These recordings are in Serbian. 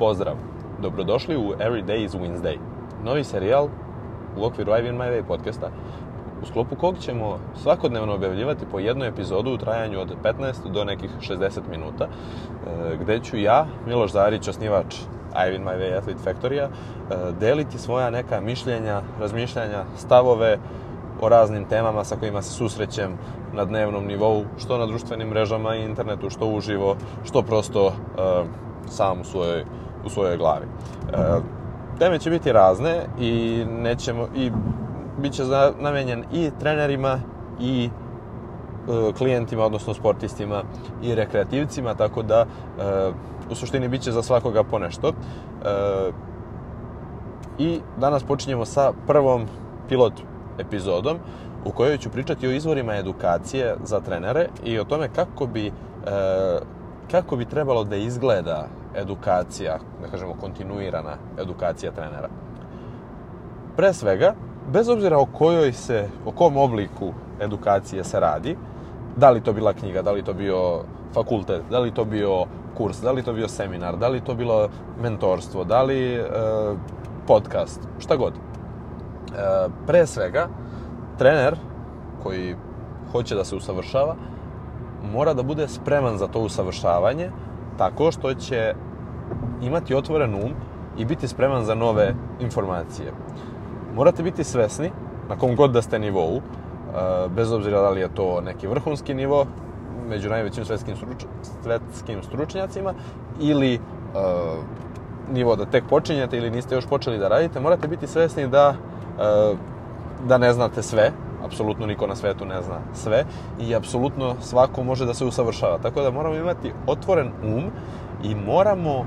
Pozdrav! Dobrodošli u Every Day is Wednesday, novi serijal u okviru I Win My Way podcasta, u sklopu kog ćemo svakodnevno objavljivati po jednu epizodu u trajanju od 15 do nekih 60 minuta, e, gde ću ja, Miloš Zarić, osnivač I Win My Way Athlete Factory-a, e, deliti svoja neka mišljenja, razmišljanja, stavove o raznim temama sa kojima se susrećem na dnevnom nivou, što na društvenim mrežama i internetu, što uživo, što prosto uh, sam u svojoj, u svojoj glavi. Uh, teme će biti razne i nećemo i bit će namenjen i trenerima i uh, klijentima, odnosno sportistima i rekreativcima, tako da uh, u suštini bit će za svakoga po nešto. Uh, I danas počinjemo sa prvom pilot epizodom u kojoj ću pričati o izvorima edukacije za trenere i o tome kako bi, e, kako bi trebalo da izgleda edukacija, da kažemo kontinuirana edukacija trenera. Pre svega, bez obzira o kojoj se, o kom obliku edukacije se radi, da li to bila knjiga, da li to bio fakultet, da li to bio kurs, da li to bio seminar, da li to bilo mentorstvo, da li e, podcast, šta god. E, pre svega, trener koji hoće da se usavršava mora da bude spreman za to usavršavanje tako što će imati otvoren um i biti spreman za nove informacije. Morate biti svesni na kom god da ste nivou, e, bez obzira da li je to neki vrhunski nivo među najvećim svetskim, struč, svetskim stručnjacima ili uh, nivo da tek počinjete ili niste još počeli da radite, morate biti svesni da uh, da ne znate sve, apsolutno niko na svetu ne zna sve i apsolutno svako može da se usavršava. Tako da moramo imati otvoren um i moramo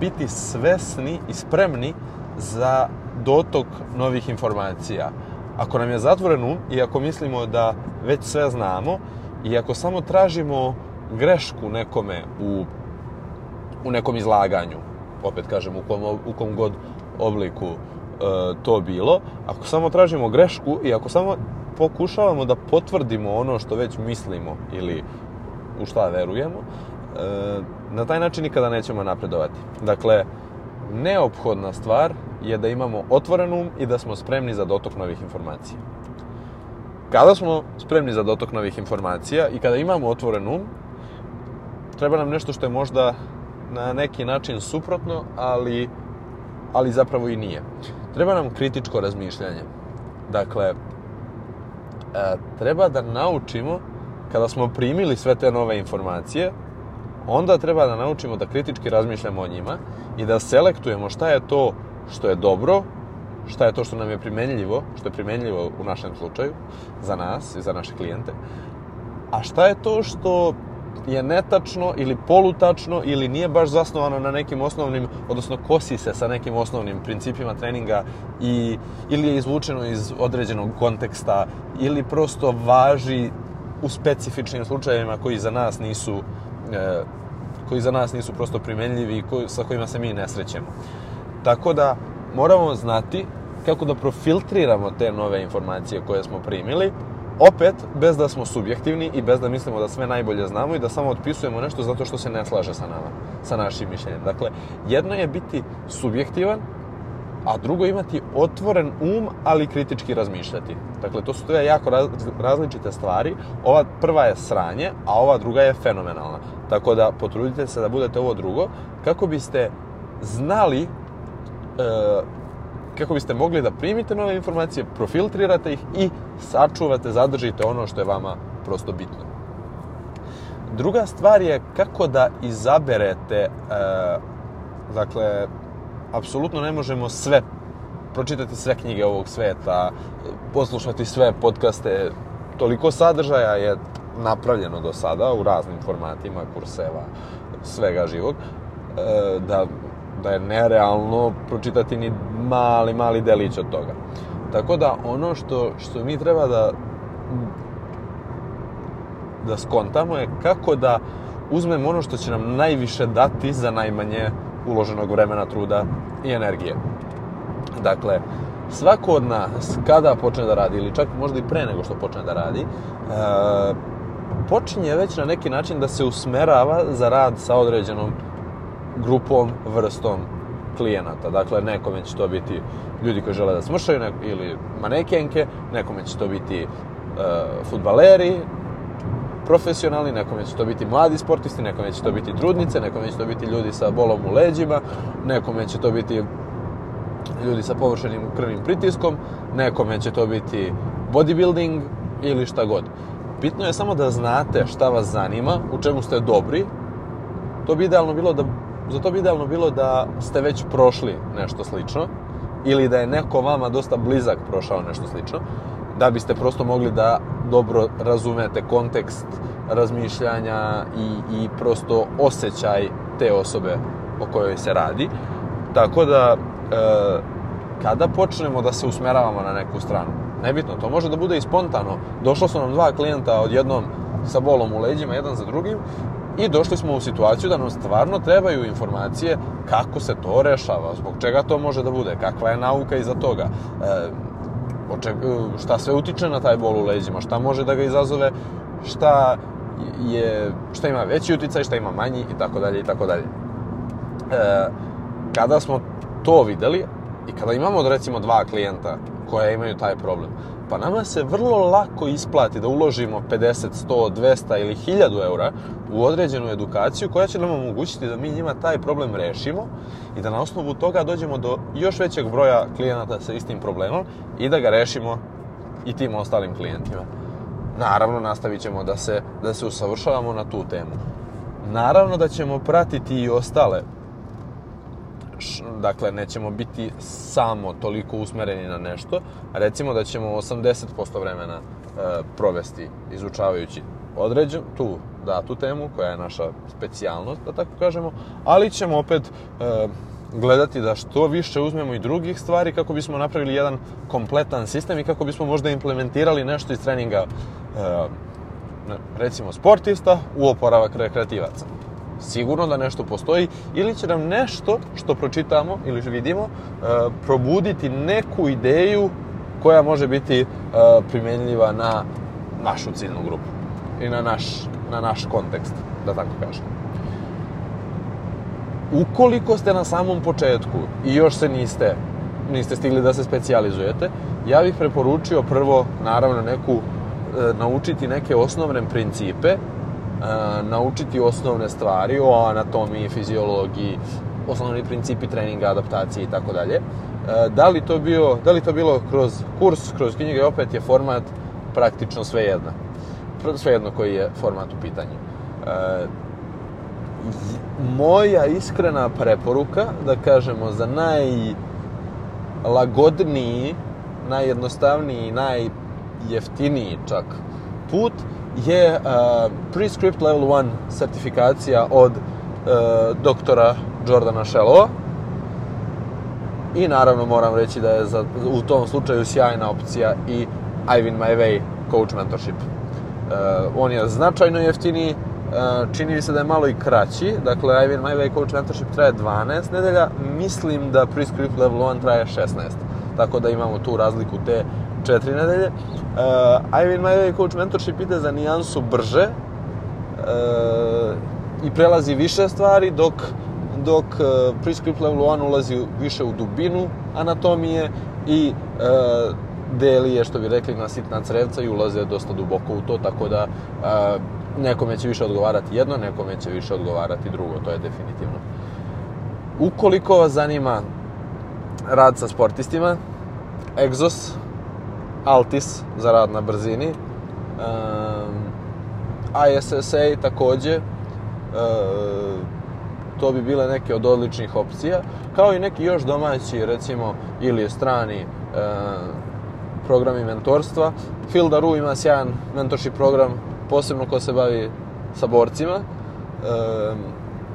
biti svesni i spremni za dotok novih informacija. Ako nam je zatvoren um i ako mislimo da već sve znamo i ako samo tražimo grešku nekome u, u nekom izlaganju, opet kažem u kom, u kom god obliku E, to bilo, ako samo tražimo grešku i ako samo pokušavamo da potvrdimo ono što već mislimo ili u šta verujemo, e, na taj način nikada nećemo napredovati. Dakle, neophodna stvar je da imamo otvoren um i da smo spremni za dotok novih informacija. Kada smo spremni za dotok novih informacija i kada imamo otvoren um, treba nam nešto što je možda na neki način suprotno, ali, ali zapravo i nije. Treba nam kritičko razmišljanje. Dakle, treba da naučimo, kada smo primili sve te nove informacije, onda treba da naučimo da kritički razmišljamo o njima i da selektujemo šta je to što je dobro, šta je to što nam je primenljivo, što je primenljivo u našem slučaju, za nas i za naše klijente, a šta je to što je netačno ili polutačno ili nije baš zasnovano na nekim osnovnim, odnosno kosi se sa nekim osnovnim principima treninga i, ili je izvučeno iz određenog konteksta ili prosto važi u specifičnim slučajevima koji za nas nisu e, koji za nas nisu prosto primenljivi i koji, sa kojima se mi ne srećemo. Tako da moramo znati kako da profiltriramo te nove informacije koje smo primili opet bez da smo subjektivni i bez da mislimo da sve najbolje znamo i da samo otpisujemo nešto zato što se ne slaže sa nama, sa našim mišljenjem. Dakle, jedno je biti subjektivan, a drugo imati otvoren um, ali kritički razmišljati. Dakle, to su dve jako različite stvari. Ova prva je sranje, a ova druga je fenomenalna. Tako da potrudite se da budete ovo drugo, kako biste znali e, kako biste mogli da primite nove informacije, profiltrirate ih i sačuvate, zadržite ono što je vama prosto bitno. Druga stvar je kako da izaberete, e, dakle, apsolutno ne možemo sve pročitati sve knjige ovog sveta, poslušati sve podcaste, toliko sadržaja je napravljeno do sada u raznim formatima, kurseva, svega živog, e, da da je nerealno pročitati ni mali, mali delić od toga. Tako da ono što, što mi treba da da skontamo je kako da uzmemo ono što će nam najviše dati za najmanje uloženog vremena, truda i energije. Dakle, svako od nas kada počne da radi ili čak možda i pre nego što počne da radi, e, počinje već na neki način da se usmerava za rad sa određenom grupom, vrstom klijenata. Dakle, nekome će to biti ljudi koji žele da smršaju nek, ili manekenke, nekome će to biti e, futbaleri, profesionalni, nekome će to biti mladi sportisti, nekome će to biti trudnice, nekome će to biti ljudi sa bolom u leđima, nekome će to biti ljudi sa površenim krvnim pritiskom, nekome će to biti bodybuilding ili šta god. Bitno je samo da znate šta vas zanima, u čemu ste dobri. To bi idealno bilo da, za to bi idealno bilo da ste već prošli nešto slično ili da je neko vama dosta blizak prošao nešto slično, da biste prosto mogli da dobro razumete kontekst razmišljanja i, i prosto osjećaj te osobe o kojoj se radi. Tako da, e, kada počnemo da se usmeravamo na neku stranu, nebitno, to može da bude i spontano. Došlo su nam dva klijenta odjednom sa bolom u leđima, jedan za drugim, i došli smo u situaciju da nam stvarno trebaju informacije kako se to rešava, zbog čega to može da bude, kakva je nauka iza toga, e, šta sve utiče na taj bol u leđima, šta može da ga izazove, šta je, šta ima veći uticaj, šta ima manji i tako dalje i tako dalje. E, kada smo to videli i kada imamo recimo dva klijenta koja imaju taj problem, pa nama se vrlo lako isplati da uložimo 50, 100, 200 ili 1000 eura u određenu edukaciju koja će nam omogućiti da mi njima taj problem rešimo i da na osnovu toga dođemo do još većeg broja klijenata sa istim problemom i da ga rešimo i tim ostalim klijentima. Naravno, nastavit ćemo da se, da se usavršavamo na tu temu. Naravno da ćemo pratiti i ostale dakle, nećemo biti samo toliko usmereni na nešto. Recimo da ćemo 80% vremena e, provesti izučavajući određen, tu datu temu, koja je naša specijalnost, da tako kažemo, ali ćemo opet e, gledati da što više uzmemo i drugih stvari kako bismo napravili jedan kompletan sistem i kako bismo možda implementirali nešto iz treninga e, recimo sportista u oporavak rekreativaca sigurno da nešto postoji ili će nam nešto što pročitamo ili vidimo e, probuditi neku ideju koja može biti e, primenljiva na našu ciljnu grupu i na naš, na naš kontekst, da tako kažem. Ukoliko ste na samom početku i još se niste, niste stigli da se specijalizujete, ja bih preporučio prvo, naravno, neku, e, naučiti neke osnovne principe naučiti osnovne stvari o anatomiji, fiziologiji, osnovni principi treninga, adaptacije i tako dalje. Da li to bio, da li to bilo kroz kurs, kroz knjige, opet je format praktično svejedno. Svejedno koji je format u pitanju. Moja iskrena preporuka, da kažemo, za najlagodniji, najjednostavniji, najjeftiniji čak put, je uh, Prescript Level 1 certifikacija od uh, doktora Jordana Shellova. I naravno moram reći da je za, u tom slučaju sjajna opcija i Ivan My Way Coach Mentorship. Uh, on je značajno jeftiniji, uh, čini se da je malo i kraći, dakle Ivan My Way Coach Mentorship traje 12 nedelja, mislim da Prescript Level 1 traje 16, tako da imamo tu razliku te četiri nedelje. Uh, Ivan My Coach Mentorship ide za nijansu brže uh, i prelazi više stvari, dok, dok uh, Prescript Level 1 ulazi više u dubinu anatomije i uh, deli je, što bi rekli, na sitna crevca i ulaze dosta duboko u to, tako da uh, nekome će više odgovarati jedno, nekome će više odgovarati drugo, to je definitivno. Ukoliko vas zanima rad sa sportistima, Exos, Altis za rad na brzini. ISSA takođe. To bi bile neke od odličnih opcija. Kao i neki još domaći, recimo, ili strani programi mentorstva. Fildaru ima sjajan mentorship program, posebno ko se bavi sa borcima.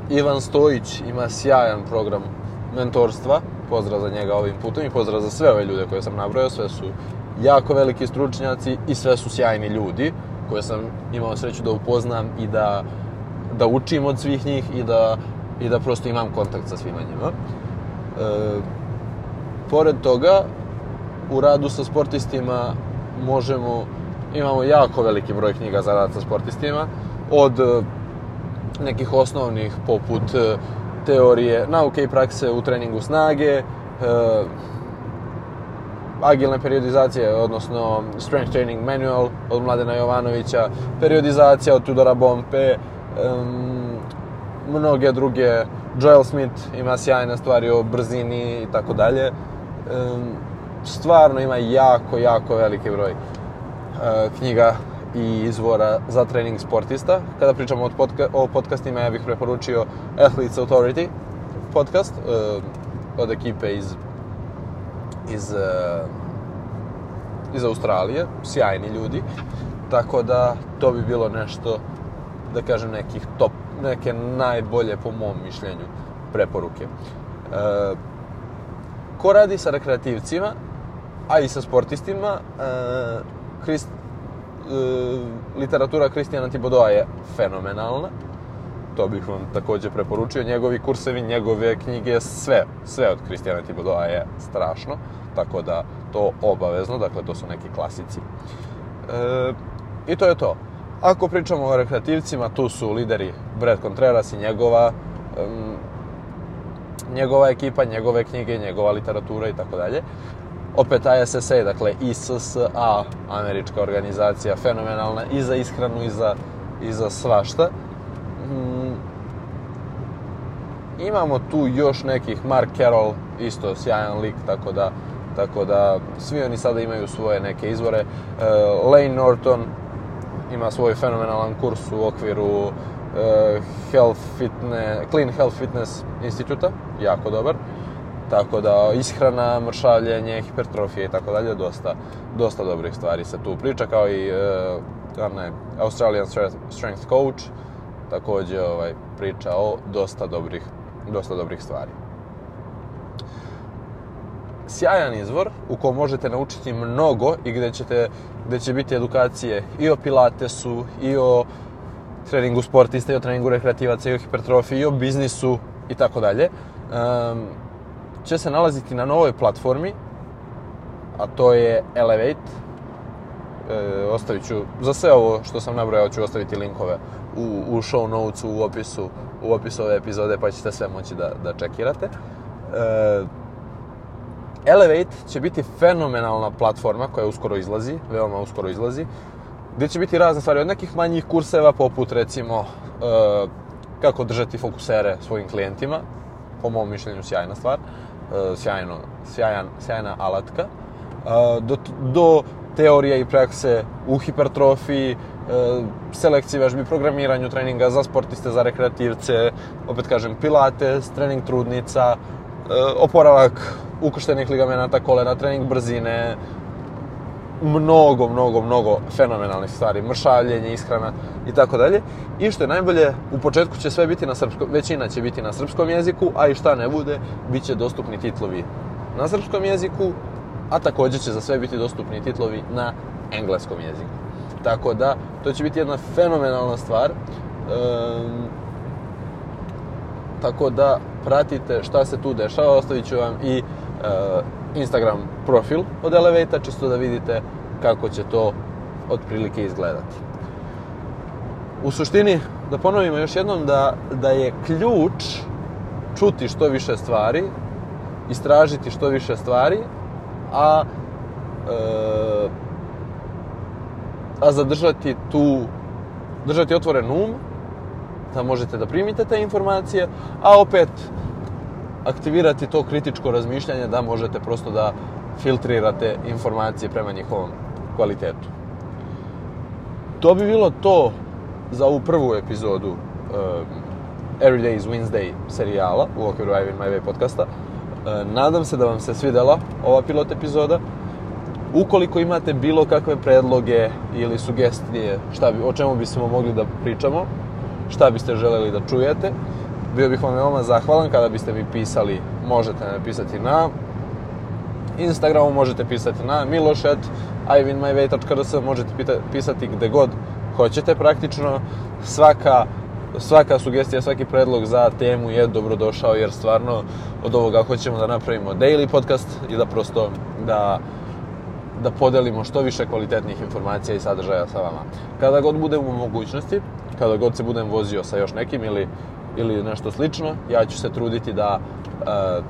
Ivan Stojić ima sjajan program mentorstva, pozdrav za njega ovim putem i pozdrav za sve ove ljude koje sam nabrojao, sve su jako veliki stručnjaci i sve su sjajni ljudi koje sam imao sreću da upoznam i da, da učim od svih njih i da, i da prosto imam kontakt sa svima njima. E, pored toga, u radu sa sportistima možemo, imamo jako veliki broj knjiga za rad sa sportistima, od nekih osnovnih poput e, teorije, nauke i prakse u treningu snage, e, agilne periodizacije, odnosno Strength Training Manual od Mladena Jovanovića, periodizacija od Tudora Bompe, um, mnoge druge, Joel Smith ima sjajne stvari o brzini i tako dalje. Stvarno ima jako, jako veliki broj uh, knjiga i izvora za trening sportista. Kada pričamo o, podca o podcastima, ja bih preporučio Athletes Authority podcast uh, od ekipe iz iz, uh, iz Australije, sjajni ljudi, tako da to bi bilo nešto, da kažem, nekih top, neke najbolje, po mom mišljenju, preporuke. Uh, ko radi sa rekreativcima, a i sa sportistima, uh, Christ, uh, literatura Kristijana Tibodoa je fenomenalna. To bih vam takođe preporučio. Njegovi kursevi, njegove knjige, sve, sve od Kristijana Tibodoa je strašno. Tako da to obavezno, dakle to su neki klasici. E, I to je to. Ako pričamo o rekreativcima, tu su lideri Brad Contreras i njegova um, njegova ekipa, njegove knjige, njegova literatura i tako dalje opet ISSA, dakle ISSA, američka organizacija, fenomenalna i za ishranu i za, i za svašta. Mm, imamo tu još nekih, Mark Carroll, isto sjajan lik, tako da, tako da svi oni sada imaju svoje neke izvore. Uh, Lane Norton ima svoj fenomenalan kurs u okviru uh, Health Fitness, Clean Health Fitness instituta, jako dobar. Tako da ishrana, mršavljenje, hipertrofija i tako dalje, dosta, dosta dobrih stvari se tu priča, kao i uh, ne, Australian Strength Coach, takođe ovaj, priča o dosta dobrih, dosta dobrih stvari. Sjajan izvor u kom možete naučiti mnogo i gde, ćete, gde će biti edukacije i o pilatesu, i o treningu sportista, i o treningu rekreativaca, i o hipertrofiji, i o biznisu i tako dalje. Će se nalaziti na novoj platformi, a to je Elevate. E, ostavit ću, za sve ovo što sam nabrojao ću ostaviti linkove u, u show notesu, u opisu, u opisu ove epizode, pa ćete sve moći da, da čekirate. E, Elevate će biti fenomenalna platforma koja uskoro izlazi, veoma uskoro izlazi, gdje će biti razne stvari, od nekih manjih kurseva, poput recimo e, kako držati fokusere svojim klijentima, po mom mišljenju sjajna stvar, E, sjajno, sjajan, sjajna alatka, e, do, do teorije i prakse u hipertrofiji, e, selekciji vežbi, programiranju treninga za sportiste, za rekreativce, opet kažem pilates, trening trudnica, oporavak ukrštenih ligamenata kolena, trening brzine, mnogo, mnogo, mnogo fenomenalnih stvari, mršavljenje, ishrana i tako dalje. I što je najbolje, u početku će sve biti na srpskom, većina će biti na srpskom jeziku, a i šta ne bude, bit će dostupni titlovi na srpskom jeziku, a takođe će za sve biti dostupni titlovi na engleskom jeziku. Tako da, to će biti jedna fenomenalna stvar. Um, tako da, pratite šta se tu dešava, ostavit ću vam i uh, Instagram profil od Elevate, čisto da vidite kako će to otprilike izgledati. U suštini, da ponovimo još jednom da, da je ključ čuti što više stvari, istražiti što više stvari, a e, a zadržati tu držati otvoren um da možete da primite te informacije, a opet aktivirati to kritičko razmišljanje da možete prosto da filtrirate informacije prema njihovom kvalitetu. To bi bilo to za ovu prvu epizodu um, Every Day is Wednesday serijala u okviru Ivan My Way podcasta. Uh, nadam se da vam se svidela ova pilot epizoda. Ukoliko imate bilo kakve predloge ili sugestije šta bi, o čemu bismo mogli da pričamo, šta biste želeli da čujete, bio bih vam veoma zahvalan kada biste mi pisali, možete napisati na Instagramu, možete pisati na milošet, ivinmyway.rs, možete pisati gde god hoćete praktično. Svaka, svaka sugestija, svaki predlog za temu je dobrodošao jer stvarno od ovoga hoćemo da napravimo daily podcast i da prosto da da podelimo što više kvalitetnih informacija i sadržaja sa vama. Kada god budem u mogućnosti, kada god se budem vozio sa još nekim ili ili nešto slično, ja ću se truditi da uh,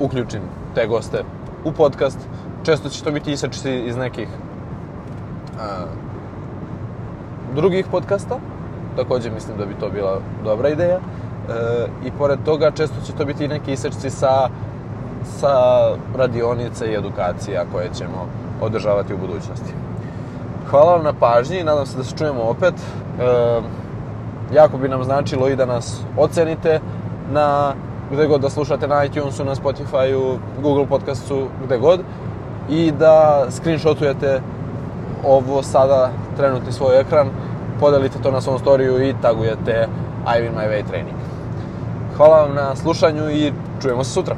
uključim te goste u podcast. Često će to biti isečci iz nekih uh, drugih podcasta. Takođe mislim da bi to bila dobra ideja. E, I pored toga često će to biti neki isečci sa, sa radionice i edukacija koje ćemo održavati u budućnosti. Hvala vam na pažnji, nadam se da se čujemo opet. E, jako bi nam značilo i da nas ocenite na gde god da slušate na iTunesu, na Spotifyu, Google podcastu, gde god i da screenshotujete ovo sada trenutni svoj ekran, podelite to na svom storiju i tagujete I win my way training. Hvala vam na slušanju i čujemo se sutra.